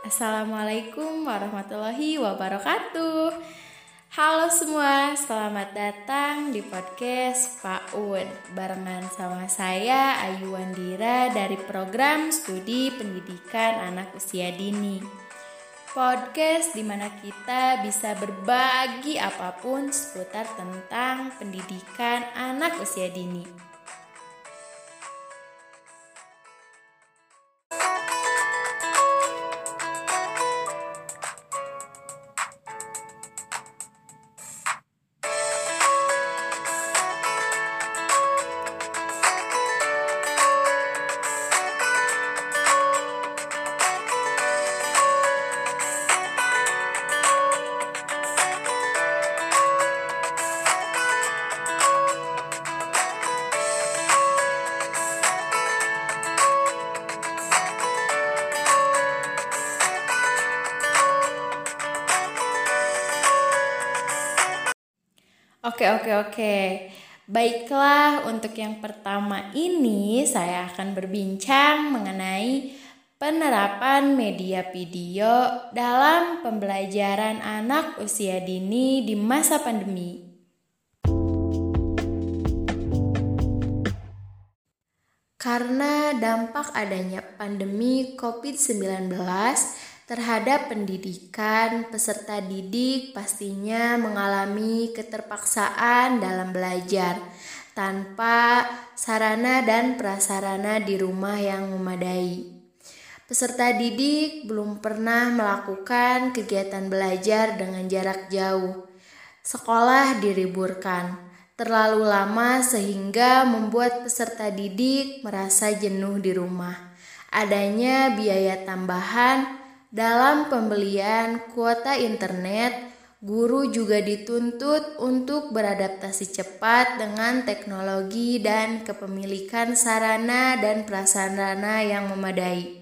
Assalamualaikum warahmatullahi wabarakatuh. Halo semua, selamat datang di podcast PAUD barengan sama saya Ayu Wandira dari program studi pendidikan anak usia dini. Podcast di mana kita bisa berbagi apa pun seputar tentang pendidikan anak usia dini. Oke, oke, oke. Baiklah, untuk yang pertama ini saya akan berbincang mengenai penerapan media video dalam pembelajaran anak usia dini di masa pandemi. Karena dampak adanya pandemi COVID-19, terhadap pendidikan, peserta didik pastinya mengalami keterpaksaan dalam belajar tanpa sarana dan prasarana di rumah yang memadai. Peserta didik belum pernah melakukan kegiatan belajar dengan jarak jauh. Sekolah diriburkan terlalu lama sehingga membuat peserta didik merasa jenuh di rumah. Adanya biaya tambahan dalam pembelian kuota internet, guru juga dituntut untuk beradaptasi cepat dengan teknologi dan kepemilikan sarana dan prasarana yang memadai.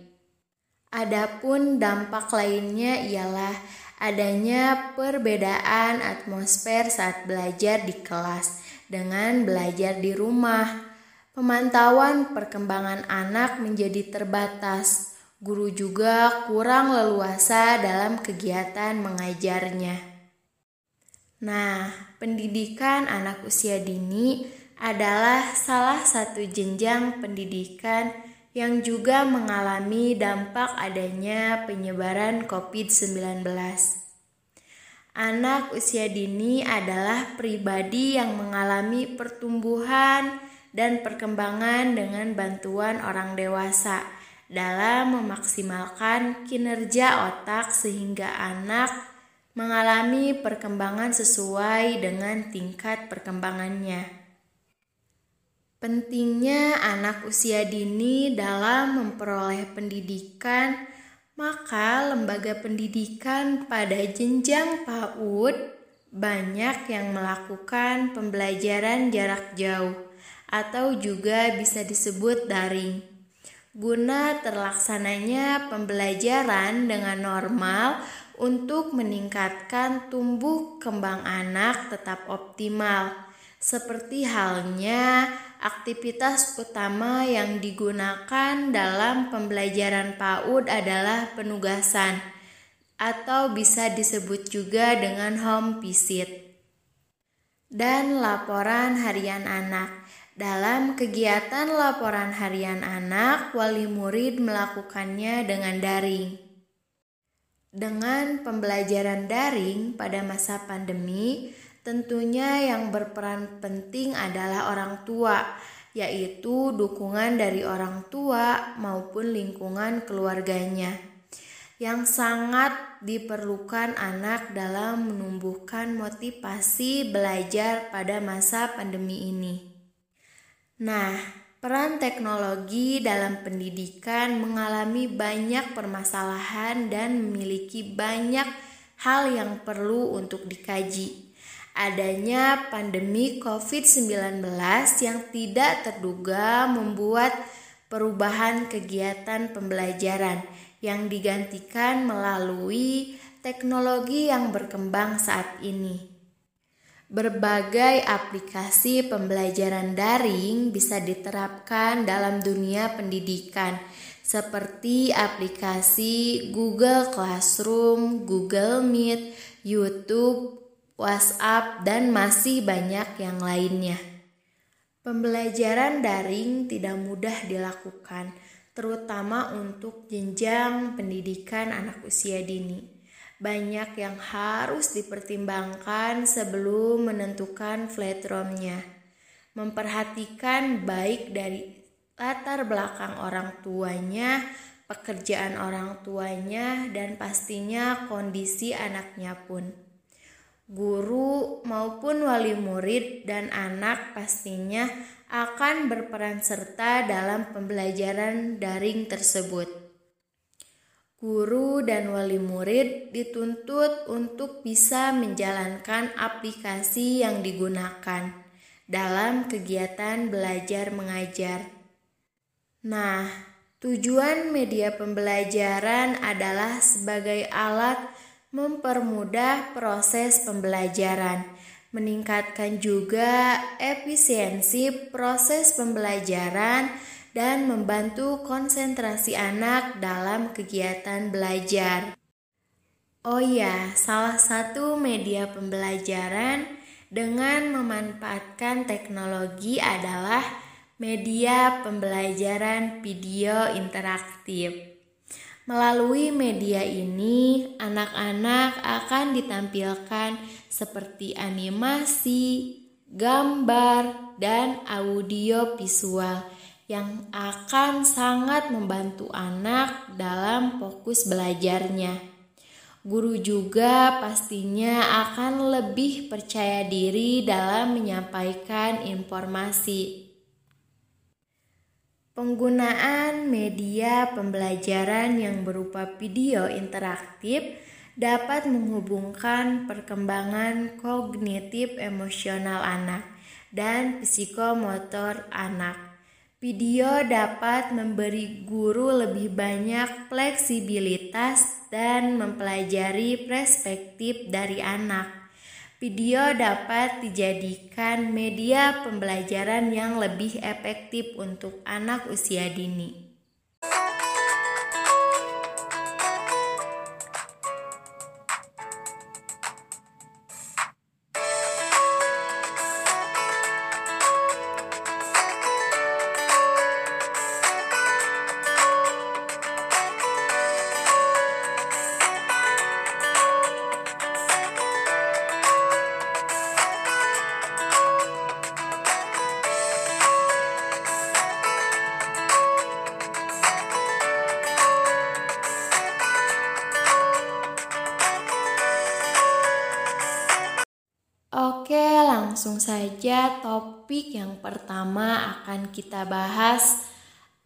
Adapun dampak lainnya ialah adanya perbedaan atmosfer saat belajar di kelas dengan belajar di rumah. Pemantauan perkembangan anak menjadi terbatas Guru juga kurang leluasa dalam kegiatan mengajarnya. Nah, pendidikan anak usia dini adalah salah satu jenjang pendidikan yang juga mengalami dampak adanya penyebaran COVID-19. Anak usia dini adalah pribadi yang mengalami pertumbuhan dan perkembangan dengan bantuan orang dewasa dalam memaksimalkan kinerja otak sehingga anak mengalami perkembangan sesuai dengan tingkat perkembangannya. Pentingnya anak usia dini dalam memperoleh pendidikan, maka lembaga pendidikan pada jenjang PAUD banyak yang melakukan pembelajaran jarak jauh atau juga bisa disebut daring guna terlaksananya pembelajaran dengan normal untuk meningkatkan tumbuh kembang anak tetap optimal. Seperti halnya aktivitas utama yang digunakan dalam pembelajaran PAUD adalah penugasan atau bisa disebut juga dengan home visit dan laporan harian anak. Dalam kegiatan laporan harian anak, wali murid melakukannya dengan daring. Dengan pembelajaran daring pada masa pandemi, tentunya yang berperan penting adalah orang tua, yaitu dukungan dari orang tua maupun lingkungan keluarganya yang sangat diperlukan anak dalam menumbuhkan motivasi belajar pada masa pandemi ini. Nah, peran teknologi dalam pendidikan mengalami banyak permasalahan dan memiliki banyak hal yang perlu untuk dikaji. Adanya pandemi COVID-19 yang tidak terduga membuat perubahan kegiatan pembelajaran yang digantikan melalui teknologi yang berkembang saat ini. Berbagai aplikasi pembelajaran daring bisa diterapkan dalam dunia pendidikan, seperti aplikasi Google Classroom, Google Meet, YouTube, WhatsApp, dan masih banyak yang lainnya. Pembelajaran daring tidak mudah dilakukan, terutama untuk jenjang pendidikan anak usia dini banyak yang harus dipertimbangkan sebelum menentukan flatromnya. Memperhatikan baik dari latar belakang orang tuanya, pekerjaan orang tuanya, dan pastinya kondisi anaknya pun. Guru maupun wali murid dan anak pastinya akan berperan serta dalam pembelajaran daring tersebut. Guru dan wali murid dituntut untuk bisa menjalankan aplikasi yang digunakan dalam kegiatan belajar mengajar. Nah, tujuan media pembelajaran adalah sebagai alat mempermudah proses pembelajaran, meningkatkan juga efisiensi proses pembelajaran dan membantu konsentrasi anak dalam kegiatan belajar. Oh ya, salah satu media pembelajaran dengan memanfaatkan teknologi adalah media pembelajaran video interaktif. Melalui media ini, anak-anak akan ditampilkan seperti animasi, gambar, dan audio visual yang akan sangat membantu anak dalam fokus belajarnya. Guru juga pastinya akan lebih percaya diri dalam menyampaikan informasi. Penggunaan media pembelajaran yang berupa video interaktif dapat menghubungkan perkembangan kognitif emosional anak dan psikomotor anak Video dapat memberi guru lebih banyak fleksibilitas dan mempelajari perspektif dari anak. Video dapat dijadikan media pembelajaran yang lebih efektif untuk anak usia dini. Saja topik yang pertama akan kita bahas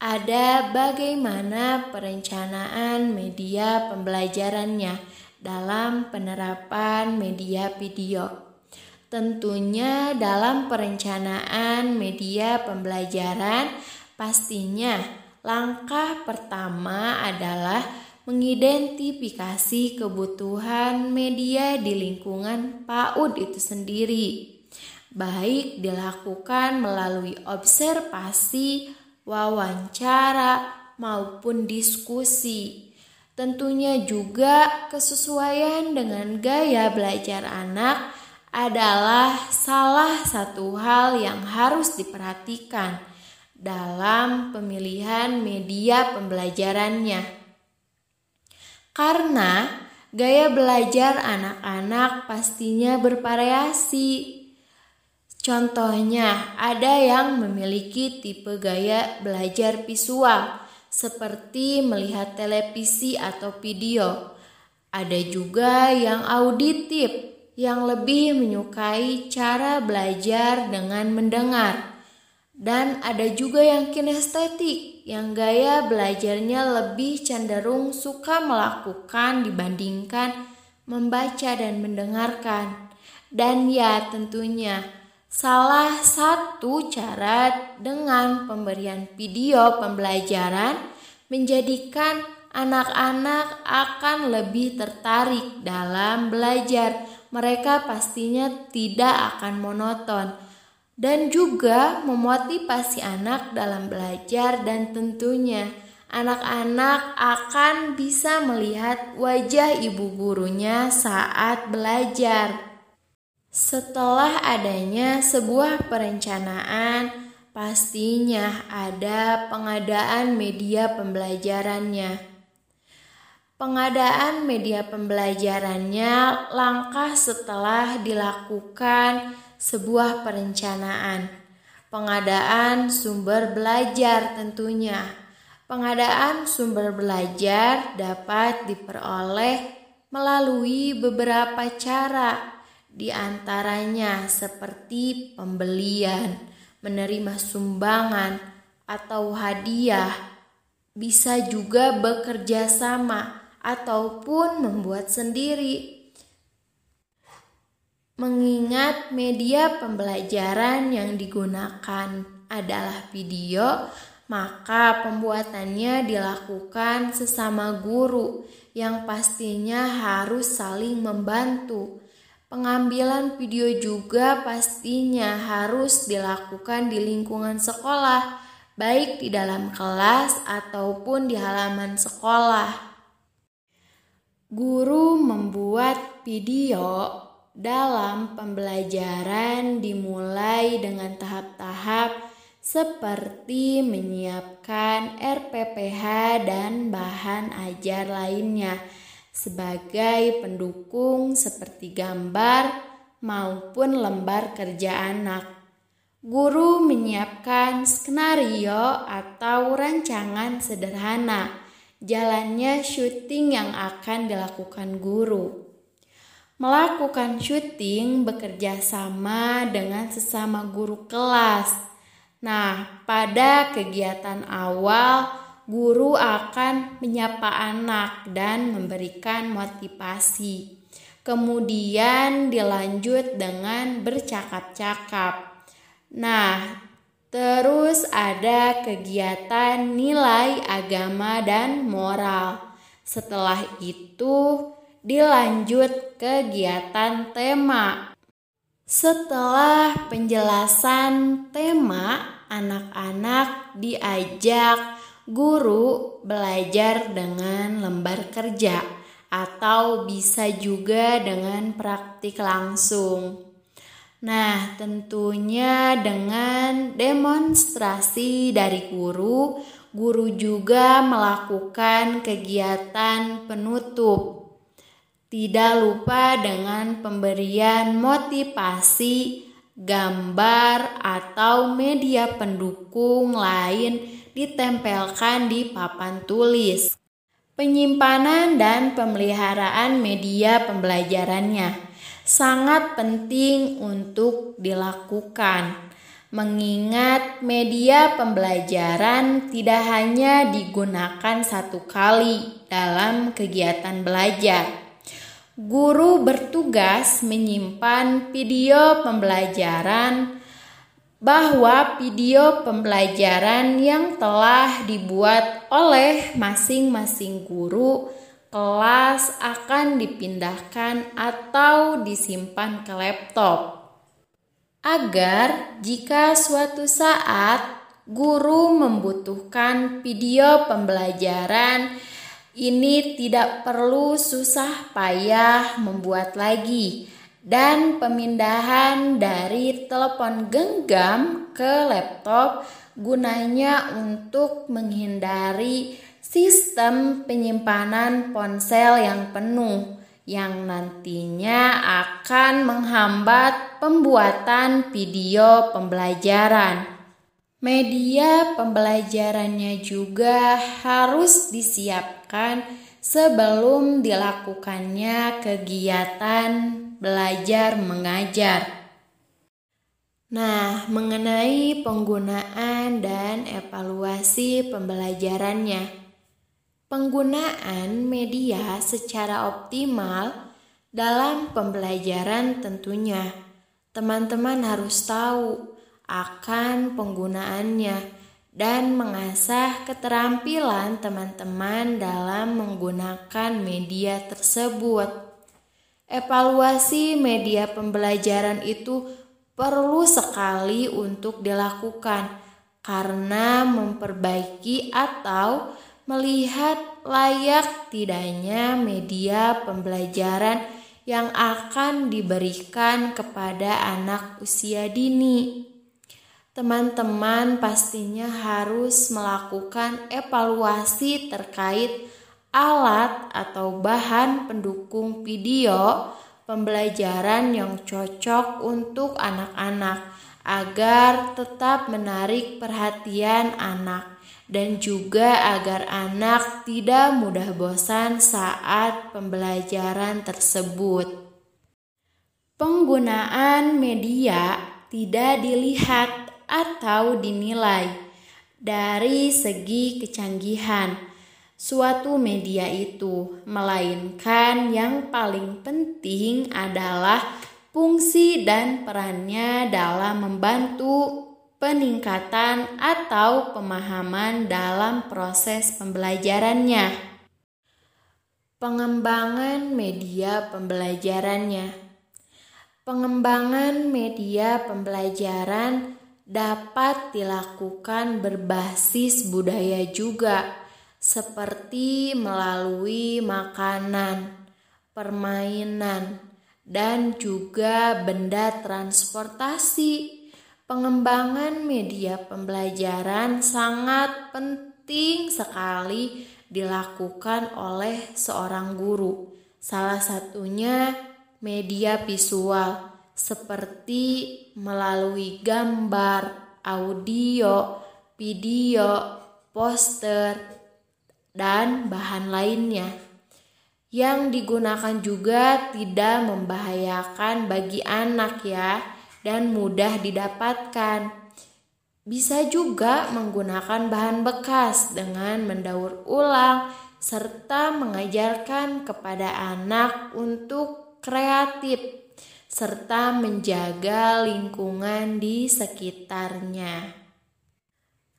ada bagaimana perencanaan media pembelajarannya dalam penerapan media video. Tentunya dalam perencanaan media pembelajaran pastinya langkah pertama adalah mengidentifikasi kebutuhan media di lingkungan PAUD itu sendiri, baik dilakukan melalui observasi, wawancara, maupun diskusi. Tentunya juga kesesuaian dengan gaya belajar anak adalah salah satu hal yang harus diperhatikan dalam pemilihan media pembelajarannya. Karena gaya belajar anak-anak pastinya bervariasi. Contohnya, ada yang memiliki tipe gaya belajar visual, seperti melihat televisi atau video. Ada juga yang auditif, yang lebih menyukai cara belajar dengan mendengar. Dan ada juga yang kinestetik, yang gaya belajarnya lebih cenderung suka melakukan dibandingkan membaca dan mendengarkan. Dan ya tentunya salah satu cara dengan pemberian video pembelajaran menjadikan anak-anak akan lebih tertarik dalam belajar. Mereka pastinya tidak akan monoton dan juga memotivasi anak dalam belajar dan tentunya anak-anak akan bisa melihat wajah ibu gurunya saat belajar. Setelah adanya sebuah perencanaan, pastinya ada pengadaan media pembelajarannya. Pengadaan media pembelajarannya langkah setelah dilakukan sebuah perencanaan. Pengadaan sumber belajar tentunya Pengadaan sumber belajar dapat diperoleh melalui beberapa cara, di antaranya seperti pembelian, menerima sumbangan, atau hadiah. Bisa juga bekerja sama ataupun membuat sendiri. Mengingat media pembelajaran yang digunakan adalah video, maka pembuatannya dilakukan sesama guru yang pastinya harus saling membantu. Pengambilan video juga pastinya harus dilakukan di lingkungan sekolah, baik di dalam kelas ataupun di halaman sekolah. Guru membuat video dalam pembelajaran dimulai dengan tahap-tahap seperti menyiapkan RPPH dan bahan ajar lainnya sebagai pendukung seperti gambar maupun lembar kerja anak. Guru menyiapkan skenario atau rancangan sederhana jalannya syuting yang akan dilakukan guru. Melakukan syuting bekerja sama dengan sesama guru kelas Nah, pada kegiatan awal, guru akan menyapa anak dan memberikan motivasi. Kemudian dilanjut dengan bercakap-cakap. Nah, terus ada kegiatan nilai agama dan moral. Setelah itu, dilanjut kegiatan tema. Setelah penjelasan tema, anak-anak diajak guru belajar dengan lembar kerja atau bisa juga dengan praktik langsung. Nah, tentunya dengan demonstrasi dari guru, guru juga melakukan kegiatan penutup. Tidak lupa dengan pemberian motivasi gambar, atau media pendukung lain ditempelkan di papan tulis. Penyimpanan dan pemeliharaan media pembelajarannya sangat penting untuk dilakukan, mengingat media pembelajaran tidak hanya digunakan satu kali dalam kegiatan belajar Guru bertugas menyimpan video pembelajaran bahwa video pembelajaran yang telah dibuat oleh masing-masing guru kelas akan dipindahkan atau disimpan ke laptop. Agar jika suatu saat guru membutuhkan video pembelajaran ini tidak perlu susah payah membuat lagi dan pemindahan dari telepon genggam ke laptop gunanya untuk menghindari sistem penyimpanan ponsel yang penuh yang nantinya akan menghambat pembuatan video pembelajaran. Media pembelajarannya juga harus disiapkan sebelum dilakukannya kegiatan belajar mengajar. Nah, mengenai penggunaan dan evaluasi pembelajarannya, penggunaan media secara optimal dalam pembelajaran tentunya. Teman-teman harus tahu akan penggunaannya dan mengasah keterampilan teman-teman dalam menggunakan media tersebut. Evaluasi media pembelajaran itu perlu sekali untuk dilakukan karena memperbaiki atau melihat layak tidaknya media pembelajaran yang akan diberikan kepada anak usia dini. Teman-teman pastinya harus melakukan evaluasi terkait alat atau bahan pendukung video pembelajaran yang cocok untuk anak-anak agar tetap menarik perhatian anak dan juga agar anak tidak mudah bosan saat pembelajaran tersebut. Penggunaan media tidak dilihat atau dinilai dari segi kecanggihan suatu media itu, melainkan yang paling penting adalah fungsi dan perannya dalam membantu peningkatan atau pemahaman dalam proses pembelajarannya. Pengembangan media pembelajarannya. Pengembangan media pembelajaran dapat dilakukan berbasis budaya juga, seperti melalui makanan, permainan, dan juga benda transportasi. Pengembangan media pembelajaran sangat penting sekali dilakukan oleh seorang guru. Salah satunya media visual seperti melalui gambar, audio, video, poster, dan bahan lainnya yang digunakan juga tidak membahayakan bagi anak ya dan mudah didapatkan. Bisa juga menggunakan bahan bekas dengan mendaur ulang serta mengajarkan kepada anak untuk kreatif serta menjaga lingkungan di sekitarnya.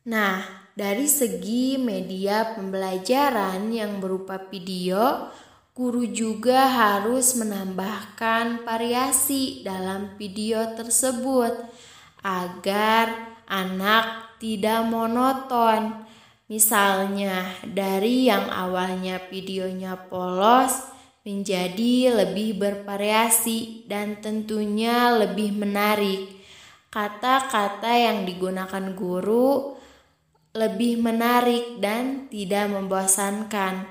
Nah, dari segi media pembelajaran yang berupa video, Guru juga harus menambahkan variasi dalam video tersebut agar anak tidak monoton. Misalnya, dari yang awalnya videonya polos menjadi lebih bervariasi dan tentunya lebih menarik. Kata-kata yang digunakan guru lebih menarik dan tidak membosankan.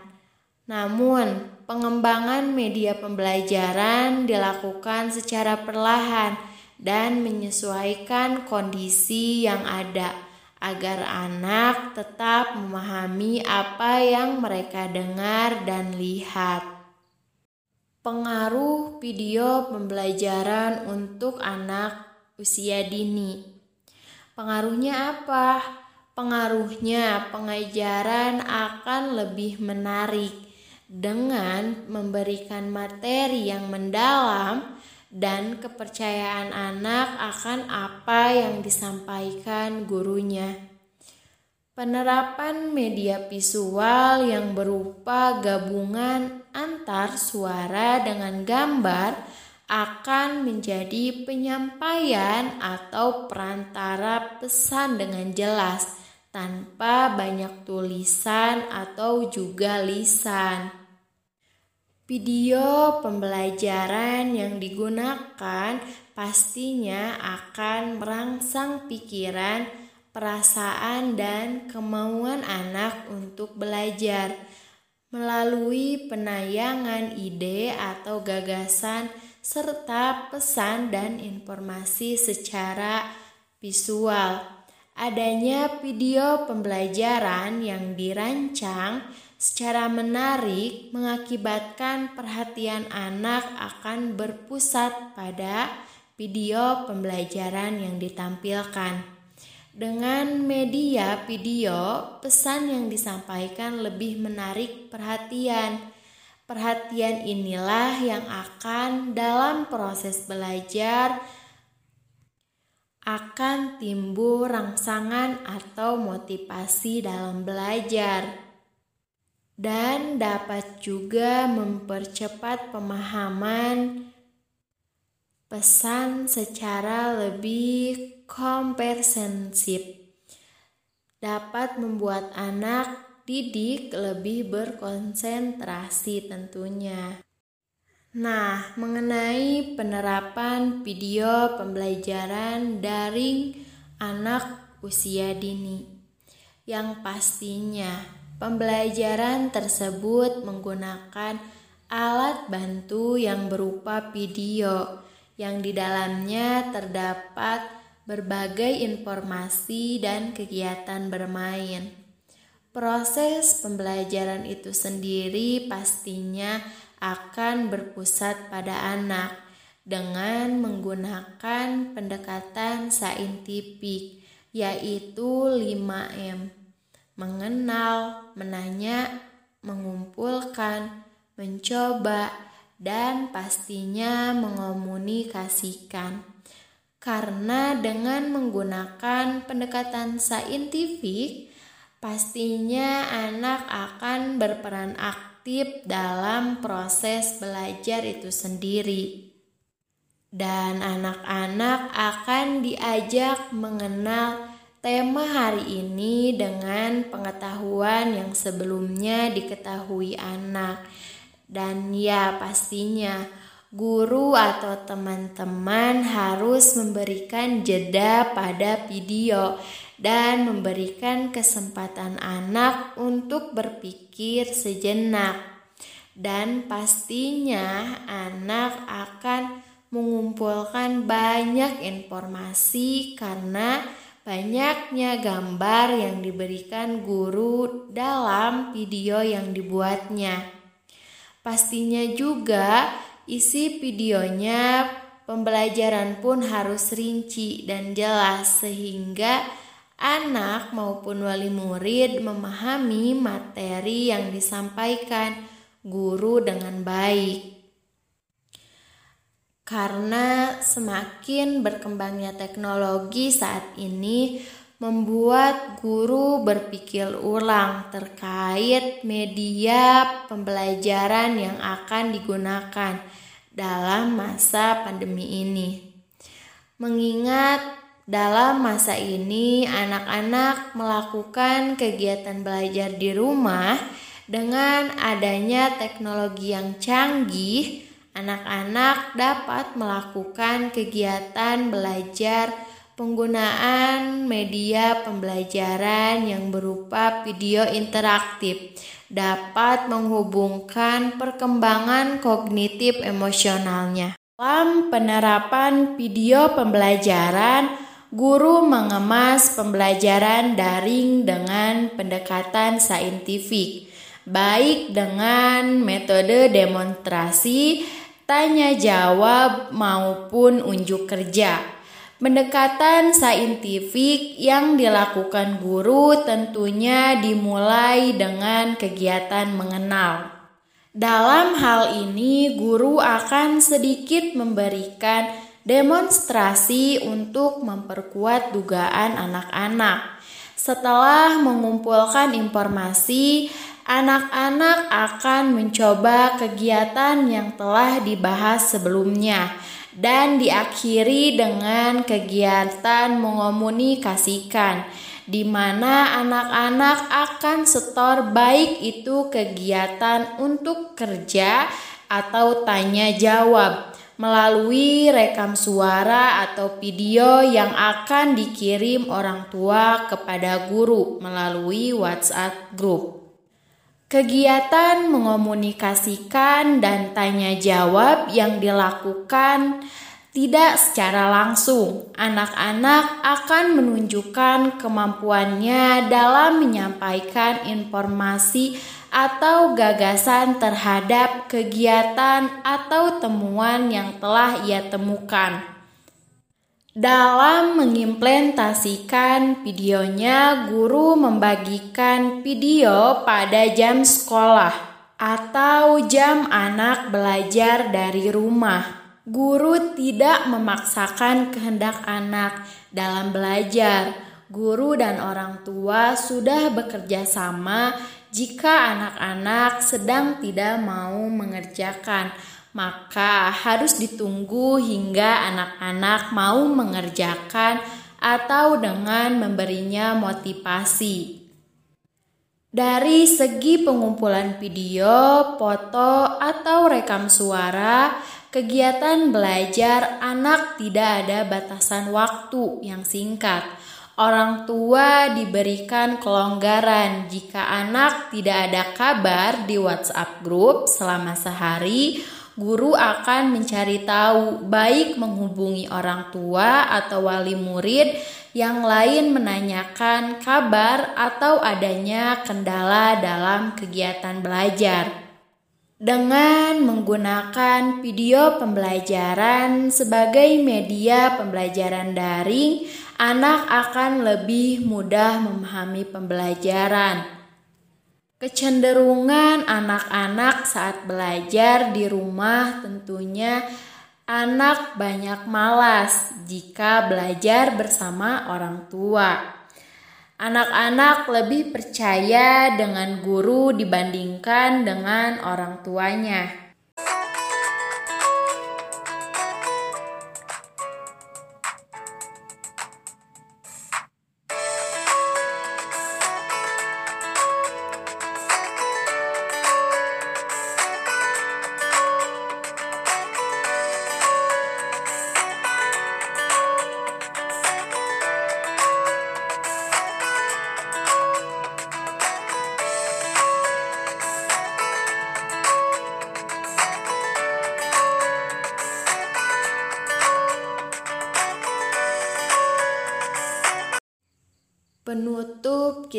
Namun, pengembangan media pembelajaran dilakukan secara perlahan dan menyesuaikan kondisi yang ada agar anak tetap memahami apa yang mereka dengar dan lihat. Pengaruh video pembelajaran untuk anak usia dini. Pengaruhnya apa? Pengaruhnya pengajaran akan lebih menarik dengan memberikan materi yang mendalam dan kepercayaan anak akan apa yang disampaikan gurunya. Penerapan media visual yang berupa gabungan antar suara dengan gambar akan menjadi penyampaian atau perantara pesan dengan jelas tanpa banyak tulisan atau juga lisan. Video pembelajaran yang digunakan pastinya akan merangsang pikiran, perasaan, dan kemauan anak untuk belajar melalui penayangan ide atau gagasan serta pesan dan informasi secara visual. Adanya video pembelajaran yang dirancang secara menarik mengakibatkan perhatian anak akan berpusat pada video pembelajaran yang ditampilkan. Dengan media video, pesan yang disampaikan lebih menarik perhatian. Perhatian inilah yang akan dalam proses belajar akan timbul rangsangan atau motivasi dalam belajar dan dapat juga mempercepat pemahaman pesan secara lebih komprehensif. Dapat membuat anak didik lebih berkonsentrasi tentunya. Nah, mengenai penerapan video pembelajaran daring anak usia dini, yang pastinya pembelajaran tersebut menggunakan alat bantu yang berupa video, yang di dalamnya terdapat berbagai informasi dan kegiatan bermain. Proses pembelajaran itu sendiri pastinya akan berpusat pada anak dengan menggunakan pendekatan saintifik yaitu 5M. Mengenal, menanya, mengumpulkan, mencoba, dan pastinya mengomunikasikan. Karena dengan menggunakan pendekatan saintifik, pastinya anak akan berperan aktif dalam proses belajar itu sendiri. Dan anak-anak akan diajak mengenal tema hari ini dengan pengetahuan yang sebelumnya diketahui anak. Dan ya pastinya guru atau teman-teman harus memberikan jeda pada video dan memberikan kesempatan anak untuk berpikir sejenak. Dan pastinya anak akan mengumpulkan banyak informasi karena banyaknya gambar yang diberikan guru dalam video yang dibuatnya. Pastinya juga isi videonya pembelajaran pun harus rinci dan jelas sehingga anak maupun wali murid memahami materi yang disampaikan guru dengan baik. Karena semakin berkembangnya teknologi saat ini membuat guru berpikir ulang terkait media pembelajaran yang akan digunakan dalam masa pandemi ini. Mengingat dalam masa ini, anak-anak melakukan kegiatan belajar di rumah dengan adanya teknologi yang canggih. Anak-anak dapat melakukan kegiatan belajar penggunaan media pembelajaran yang berupa video interaktif dapat menghubungkan perkembangan kognitif emosionalnya. Dalam penerapan video pembelajaran, guru mengemas pembelajaran daring dengan pendekatan saintifik, baik dengan metode demonstrasi, tanya jawab, maupun unjuk kerja. Pendekatan saintifik yang dilakukan guru tentunya dimulai dengan kegiatan mengenal. Dalam hal ini, guru akan sedikit memberikan demonstrasi untuk memperkuat dugaan anak-anak. Setelah mengumpulkan informasi, anak-anak akan mencoba kegiatan yang telah dibahas sebelumnya dan diakhiri dengan kegiatan mengomunikasikan di mana anak-anak akan setor baik itu kegiatan untuk kerja atau tanya jawab melalui rekam suara atau video yang akan dikirim orang tua kepada guru melalui WhatsApp group. Kegiatan mengomunikasikan dan tanya jawab yang dilakukan tidak secara langsung. Anak-anak akan menunjukkan kemampuannya dalam menyampaikan informasi atau gagasan terhadap kegiatan atau temuan yang telah ia temukan. Dalam mengimplementasikan videonya, guru membagikan video pada jam sekolah atau jam anak belajar dari rumah. Guru tidak memaksakan kehendak anak dalam belajar. Guru dan orang tua sudah bekerja sama jika anak-anak sedang tidak mau mengerjakan, maka harus ditunggu hingga anak-anak mau mengerjakan atau dengan memberinya motivasi. Dari segi pengumpulan video, foto, atau rekam suara, kegiatan belajar anak tidak ada batasan waktu yang singkat. Orang tua diberikan kelonggaran jika anak tidak ada kabar di WhatsApp grup selama sehari. Guru akan mencari tahu, baik menghubungi orang tua atau wali murid yang lain menanyakan kabar atau adanya kendala dalam kegiatan belajar. Dengan menggunakan video pembelajaran sebagai media pembelajaran daring, anak akan lebih mudah memahami pembelajaran. Kecenderungan anak-anak saat belajar di rumah tentunya Anak banyak malas jika belajar bersama orang tua. Anak-anak lebih percaya dengan guru dibandingkan dengan orang tuanya.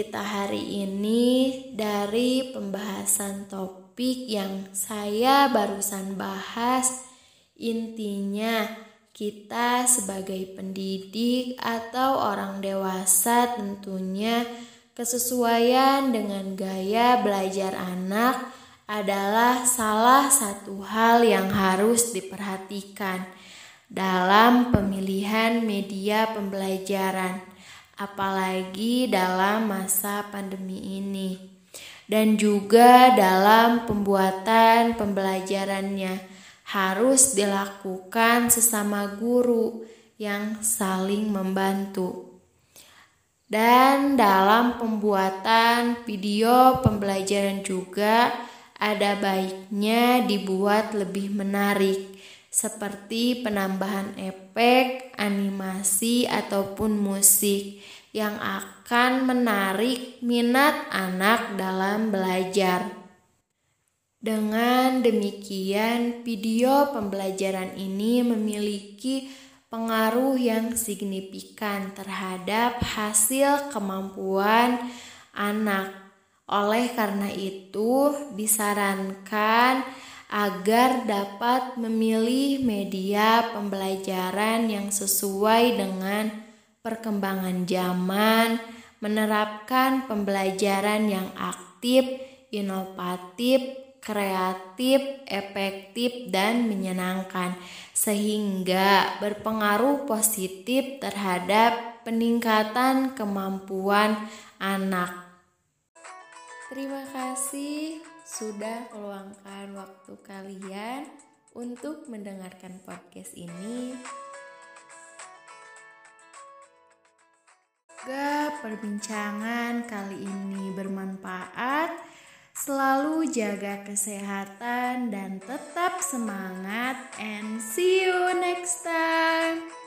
Kita hari ini dari pembahasan topik yang saya barusan bahas, intinya kita sebagai pendidik atau orang dewasa tentunya kesesuaian dengan gaya belajar anak adalah salah satu hal yang harus diperhatikan dalam pemilihan media pembelajaran apalagi dalam masa pandemi ini, dan juga dalam pembuatan pembelajarannya harus dilakukan sesama guru yang saling membantu. Dan dalam pembuatan video pembelajaran juga ada baiknya dibuat lebih menarik seperti penambahan efek, animasi, ataupun musik yang akan menarik minat anak dalam belajar. Dengan demikian, video pembelajaran ini memiliki pengaruh yang signifikan terhadap hasil kemampuan anak. Oleh karena itu, disarankan agar dapat memilih media pembelajaran yang sesuai dengan perkembangan zaman, menerapkan pembelajaran yang aktif, inovatif, kreatif, efektif, dan menyenangkan, sehingga berpengaruh positif terhadap peningkatan kemampuan anak. Terima kasih sudah meluangkan waktu kalian untuk mendengarkan podcast ini. Semoga perbincangan kali ini bermanfaat. Selalu jaga kesehatan dan tetap semangat and see you next time.